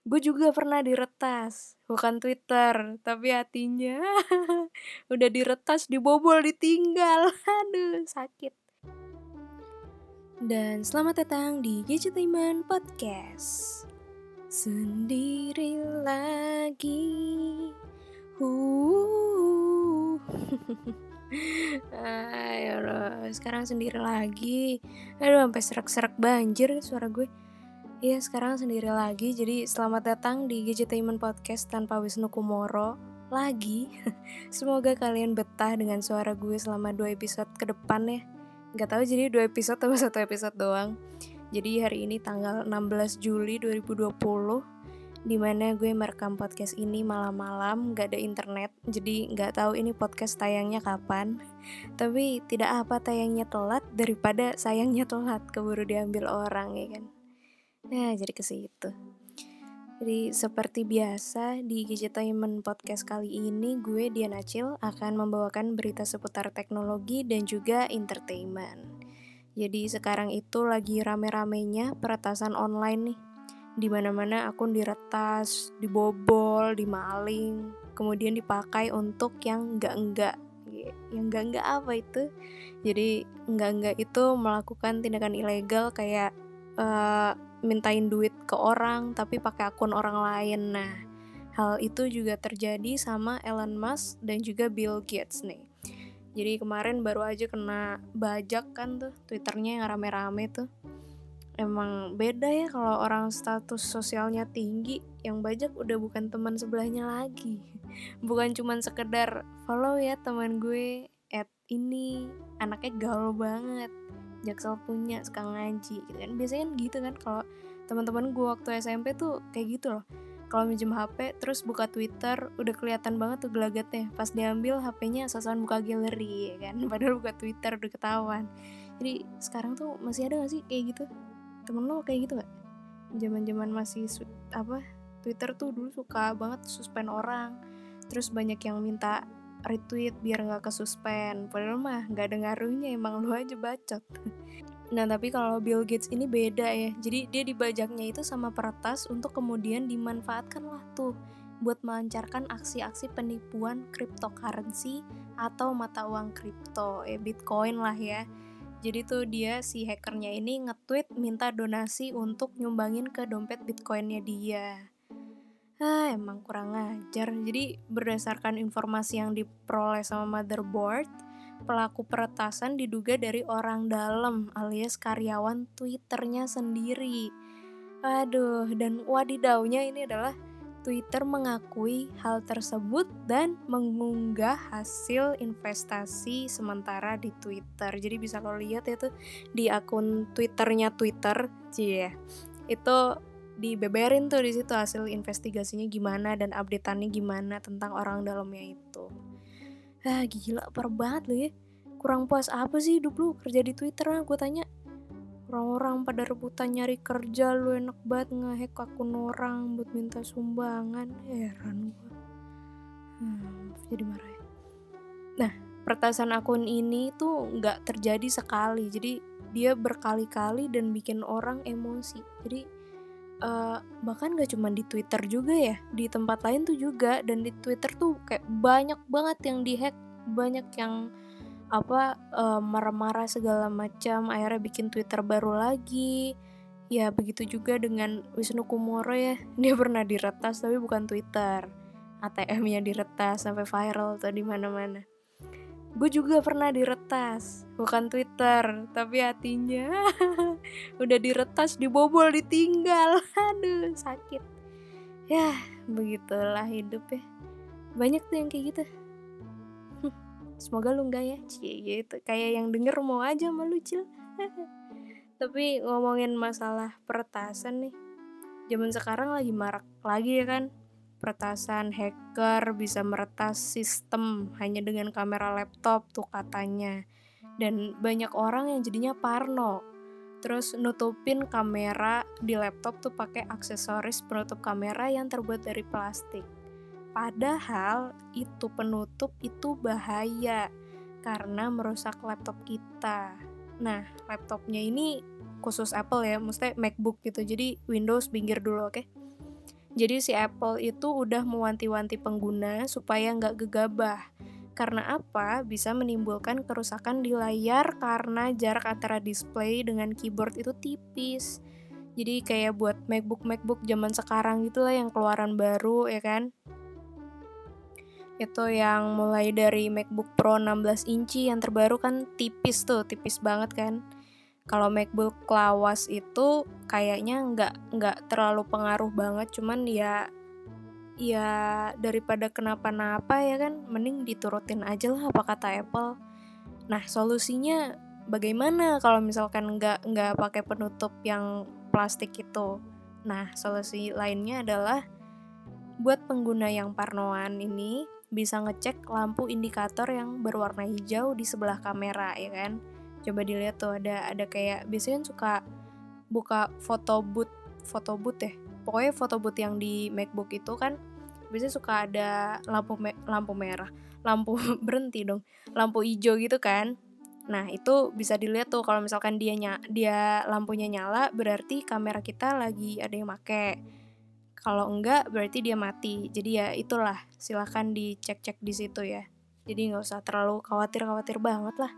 Gue juga pernah diretas, bukan Twitter, tapi hatinya udah diretas, dibobol, ditinggal. Aduh, sakit. Dan selamat datang di Gadgetainment Podcast. Sendiri lagi. Huh. Ayo, sekarang sendiri lagi. Aduh, sampai serak-serak banjir suara gue. Iya, sekarang sendiri lagi. Jadi selamat datang di Gadgetainment Podcast tanpa Wisnu Kumoro lagi. Semoga kalian betah dengan suara gue selama dua episode ke depan ya. Gak tahu jadi dua episode atau satu episode doang. Jadi hari ini tanggal 16 Juli 2020 di mana gue merekam podcast ini malam-malam gak ada internet jadi gak tahu ini podcast tayangnya kapan tapi tidak apa tayangnya telat daripada sayangnya telat keburu diambil orang ya kan Nah, jadi ke situ. Jadi seperti biasa di Gadgetainment Podcast kali ini gue Diana Cil akan membawakan berita seputar teknologi dan juga entertainment. Jadi sekarang itu lagi rame-ramenya peretasan online nih. Di mana-mana akun diretas, dibobol, dimaling, kemudian dipakai untuk yang enggak-enggak. Yang enggak-enggak apa itu? Jadi enggak-enggak itu melakukan tindakan ilegal kayak uh, mintain duit ke orang tapi pakai akun orang lain. Nah, hal itu juga terjadi sama Elon Musk dan juga Bill Gates nih. Jadi kemarin baru aja kena bajak kan tuh Twitternya yang rame-rame tuh. Emang beda ya kalau orang status sosialnya tinggi, yang bajak udah bukan teman sebelahnya lagi. Bukan cuman sekedar follow ya teman gue at ini anaknya gaul banget Jaksel punya suka ngaji gitu kan. Biasanya kan gitu kan kalau teman-teman gue waktu SMP tuh kayak gitu loh. Kalau minjem HP terus buka Twitter udah kelihatan banget tuh gelagatnya. Pas diambil HP-nya sasaran buka galeri ya kan. Padahal buka Twitter udah ketahuan. Jadi sekarang tuh masih ada gak sih kayak gitu? Temen lo kayak gitu gak zaman-zaman masih apa Twitter tuh dulu suka banget suspend orang terus banyak yang minta retweet biar nggak kesuspend. Padahal mah nggak ada ngaruhnya emang lu aja bacot. Nah tapi kalau Bill Gates ini beda ya. Jadi dia dibajaknya itu sama peretas untuk kemudian dimanfaatkan lah tuh buat melancarkan aksi-aksi penipuan cryptocurrency atau mata uang kripto eh bitcoin lah ya. Jadi tuh dia si hackernya ini nge-tweet minta donasi untuk nyumbangin ke dompet bitcoinnya dia Ah, emang kurang ajar. Jadi berdasarkan informasi yang diperoleh sama motherboard, pelaku peretasan diduga dari orang dalam alias karyawan Twitternya sendiri. Aduh, dan wadidaunya ini adalah Twitter mengakui hal tersebut dan mengunggah hasil investasi sementara di Twitter. Jadi bisa kalau lihat itu di akun Twitternya Twitter, cie, itu dibeberin tuh di situ hasil investigasinya gimana dan updateannya gimana tentang orang dalamnya itu. Ah gila parah banget loh ya. Kurang puas apa sih hidup lu kerja di Twitter lah gue tanya. Orang-orang pada rebutan nyari kerja lu enak banget ngehack akun orang buat minta sumbangan. Heran gue. Hmm, jadi marah ya. Nah, pertasan akun ini tuh nggak terjadi sekali. Jadi dia berkali-kali dan bikin orang emosi. Jadi uh, bahkan gak cuma di Twitter juga ya di tempat lain tuh juga. Dan di Twitter tuh kayak banyak banget yang dihack banyak yang apa uh, marah-marah segala macam. Akhirnya bikin Twitter baru lagi. Ya begitu juga dengan Wisnu Kumoro ya. Dia pernah diretas tapi bukan Twitter. ATM-nya diretas sampai viral tuh di mana-mana. Gue juga pernah diretas bukan Twitter tapi hatinya udah diretas dibobol ditinggal. Aduh sakit. Ya begitulah hidup ya. Banyak tuh yang kayak gitu. Semoga lu enggak ya. Cie gitu. Kayak yang denger mau aja malu cil. Tapi ngomongin masalah peretasan nih zaman sekarang lagi marak lagi ya kan? Peretasan hacker bisa meretas sistem hanya dengan kamera laptop tuh katanya dan banyak orang yang jadinya parno terus nutupin kamera di laptop tuh pakai aksesoris penutup kamera yang terbuat dari plastik padahal itu penutup itu bahaya karena merusak laptop kita nah laptopnya ini khusus Apple ya maksudnya MacBook gitu jadi Windows pinggir dulu oke okay? Jadi si Apple itu udah mewanti-wanti pengguna supaya nggak gegabah. Karena apa? Bisa menimbulkan kerusakan di layar karena jarak antara display dengan keyboard itu tipis. Jadi kayak buat MacBook-MacBook zaman sekarang gitu lah yang keluaran baru ya kan. Itu yang mulai dari MacBook Pro 16 inci yang terbaru kan tipis tuh, tipis banget kan kalau MacBook lawas itu kayaknya nggak nggak terlalu pengaruh banget cuman ya ya daripada kenapa-napa ya kan mending diturutin aja lah apa kata Apple. Nah solusinya bagaimana kalau misalkan nggak nggak pakai penutup yang plastik itu? Nah solusi lainnya adalah buat pengguna yang parnoan ini bisa ngecek lampu indikator yang berwarna hijau di sebelah kamera ya kan? Coba dilihat tuh ada ada kayak biasanya suka buka foto booth foto booth ya? Pokoknya foto booth yang di MacBook itu kan biasanya suka ada lampu me lampu merah lampu berhenti dong lampu hijau gitu kan. Nah itu bisa dilihat tuh kalau misalkan dia ny dia lampunya nyala berarti kamera kita lagi ada yang make. Kalau enggak berarti dia mati. Jadi ya itulah silahkan dicek-cek di situ ya. Jadi nggak usah terlalu khawatir-khawatir banget lah.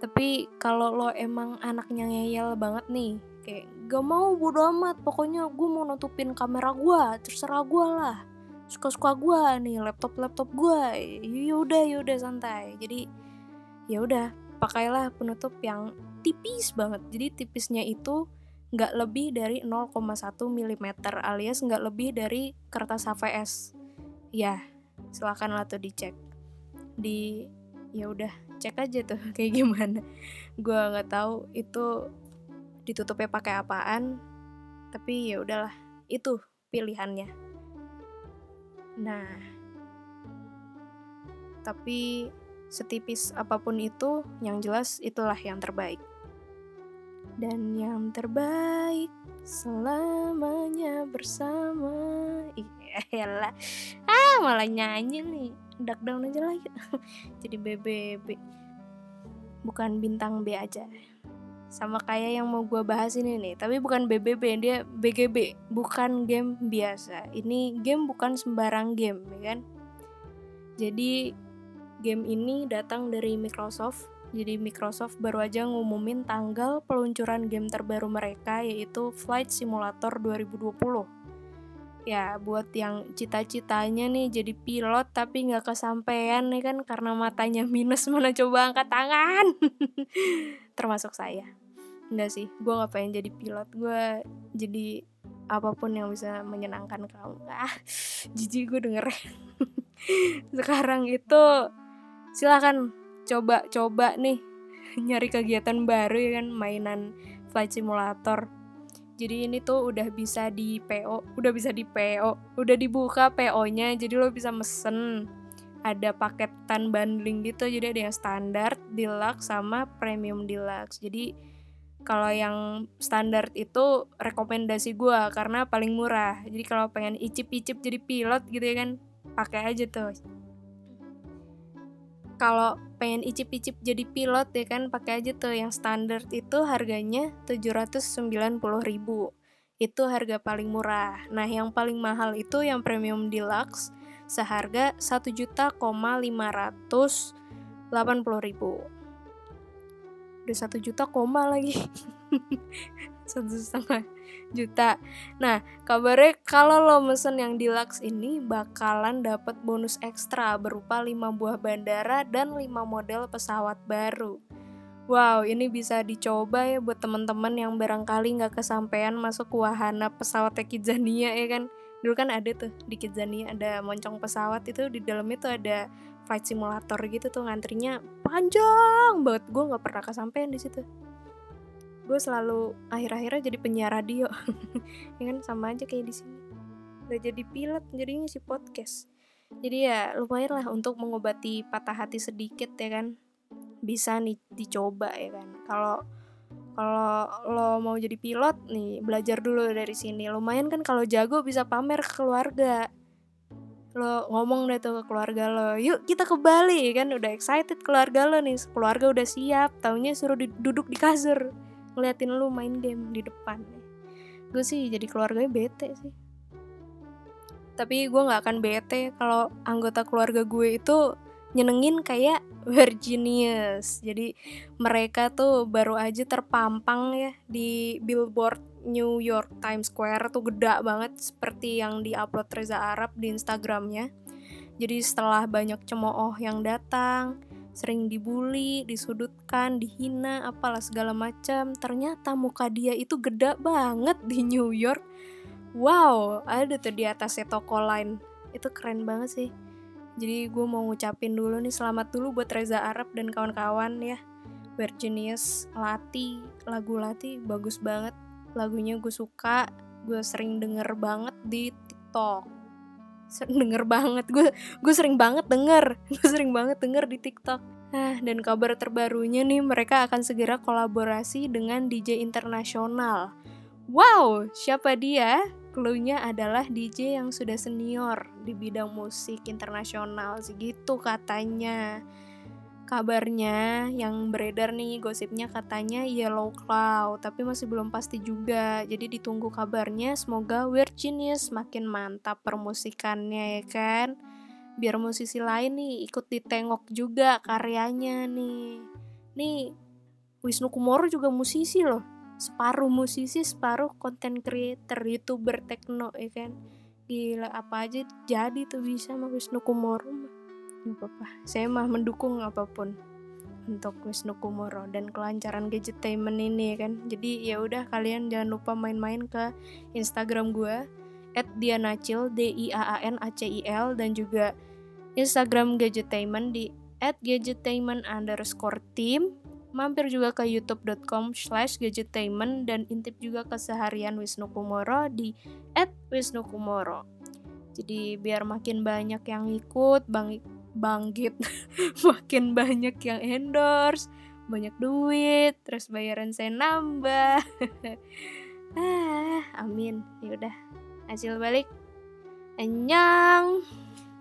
Tapi kalau lo emang anaknya ngeyel banget nih kayak gak mau bodo amat. Pokoknya gue mau nutupin kamera gue terserah gue lah suka-suka gue nih laptop laptop gue yaudah yaudah santai. Jadi ya udah pakailah penutup yang tipis banget. Jadi tipisnya itu nggak lebih dari 0,1 mm alias nggak lebih dari kertas HVS ya silakan lah tuh dicek. Di ya udah cek aja tuh kayak gimana. Gue nggak tahu itu ditutupnya pakai apaan tapi ya udahlah itu pilihannya nah tapi setipis apa pun itu yang jelas itulah yang terbaik. Dan yang terbaik selamanya bersama. Iya lah ah malah nyanyi nih. Duck down aja lah. Jadi BBB bukan bintang B aja sama kayak yang mau gue bahas ini nih. Tapi bukan BBB dia BGB bukan game biasa. Ini game bukan sembarang game ya kan? Jadi game ini datang dari Microsoft. Jadi Microsoft baru aja ngumumin tanggal peluncuran game terbaru mereka yaitu Flight Simulator 2020 ya buat yang cita-citanya nih jadi pilot tapi nggak kesampaian nih kan? Karena matanya minus mana coba angkat tangan? Termasuk saya enggak sih gue nggak pengen jadi pilot. Gue jadi apa pun yang bisa menyenangkan kamu. Ah jijik gue denger. Sekarang itu silakan coba-coba nih. Nyari kegiatan baru ya kan mainan flight simulator. Jadi ini tuh udah bisa di PO udah bisa di PO udah dibuka PO-nya jadi lo bisa mesen. Ada paketan bundling gitu jadi ada yang standar deluxe sama premium deluxe. Jadi kalau yang standar itu rekomendasi gue karena paling murah. Jadi kalau pengen icip-icip jadi pilot gitu ya kan pakai aja tuh. Kalau pengen icip-icip jadi pilot ya kan pakai aja tuh. Yang standar itu harganya 790.000 itu harga paling murah. Nah yang paling mahal itu yang premium deluxe seharga 1 juta ribu udah satu juta koma lagi satu setengah juta. Nah, kabarnya kalau lo mesen yang deluxe ini bakalan dapat bonus ekstra berupa 5 buah bandara dan 5 model pesawat baru. Wow, ini bisa dicoba ya buat teman-teman yang barangkali nggak kesampaian masuk wahana pesawat Kidzania ya kan. Dulu kan ada tuh di Kidzania ada moncong pesawat itu di dalam itu ada flight simulator gitu tuh ngantrinya panjang banget. Gue nggak pernah kesampaian di situ. Gue selalu akhir-akhirnya jadi penyiar radio. Ya kan sama aja kayak di sini. Udah jadi pilot jadi ngisi podcast. Jadi ya lumayan lah untuk mengobati patah hati sedikit ya kan. Bisa nih dicoba ya kan. Kalau kalau lo mau jadi pilot nih belajar dulu dari sini. Lumayan kan kalau jago bisa pamer ke keluarga. Lo ngomong deh tuh ke keluarga lo yuk kita ke Bali. Kan udah excited keluarga lo nih keluarga udah siap taunya suruh duduk di kasur ngeliatin lu main game di depan. Gue sih jadi keluarganya bete sih. Tapi gue nggak akan bete kalau anggota keluarga gue itu nyenengin kayak Virginius. Jadi mereka tuh baru aja terpampang ya di billboard New York Times Square tuh gede banget seperti yang diupload Reza Arab di Instagramnya. Jadi setelah banyak cemooh yang datang sering dibully, disudutkan, dihina, apalah segala macam. Ternyata muka dia itu gede banget di New York. Wow ada tuh di atasnya toko lain. Itu keren banget sih jadi gue mau ngucapin dulu nih selamat dulu buat Reza Arab dan kawan-kawan ya Virginius Lati lagu Lati bagus banget lagunya gue suka gue sering denger banget di TikTok sering denger banget gue gue sering banget denger gue sering banget denger di TikTok Nah, dan kabar terbarunya nih mereka akan segera kolaborasi dengan DJ internasional. Wow, siapa dia? Clue-nya adalah DJ yang sudah senior di bidang musik internasional segitu katanya. Kabarnya yang beredar nih gosipnya katanya Yellow Cloud, tapi masih belum pasti juga. Jadi ditunggu kabarnya, semoga Weird Genius makin mantap permusikannya ya kan. Biar musisi lain nih ikut ditengok juga karyanya nih. Nih Wisnu Kumoro juga musisi loh separuh musisi separuh content creator youtuber tekno ya kan? Gila apa aja jadi tuh bisa sama Wisnu Kumoro nggak apa-apa. Saya mah mendukung apa pun untuk Wisnu Kumoro dan kelancaran gadgetainment ini ya kan? Jadi ya udah kalian jangan lupa main-main ke Instagram gue at dianacil d i a a n a c i l dan juga Instagram gadgetainment di at gadgetainment underscore team Mampir juga ke youtube.com slash gadgetainment dan intip juga keseharian Wisnu Kumoro di at Wisnu Kumoro. Jadi biar makin banyak yang ikut, bang bangkit, makin banyak yang endorse, banyak duit, terus bayaran saya nambah. ah, amin. Yaudah, hasil balik. Anyang.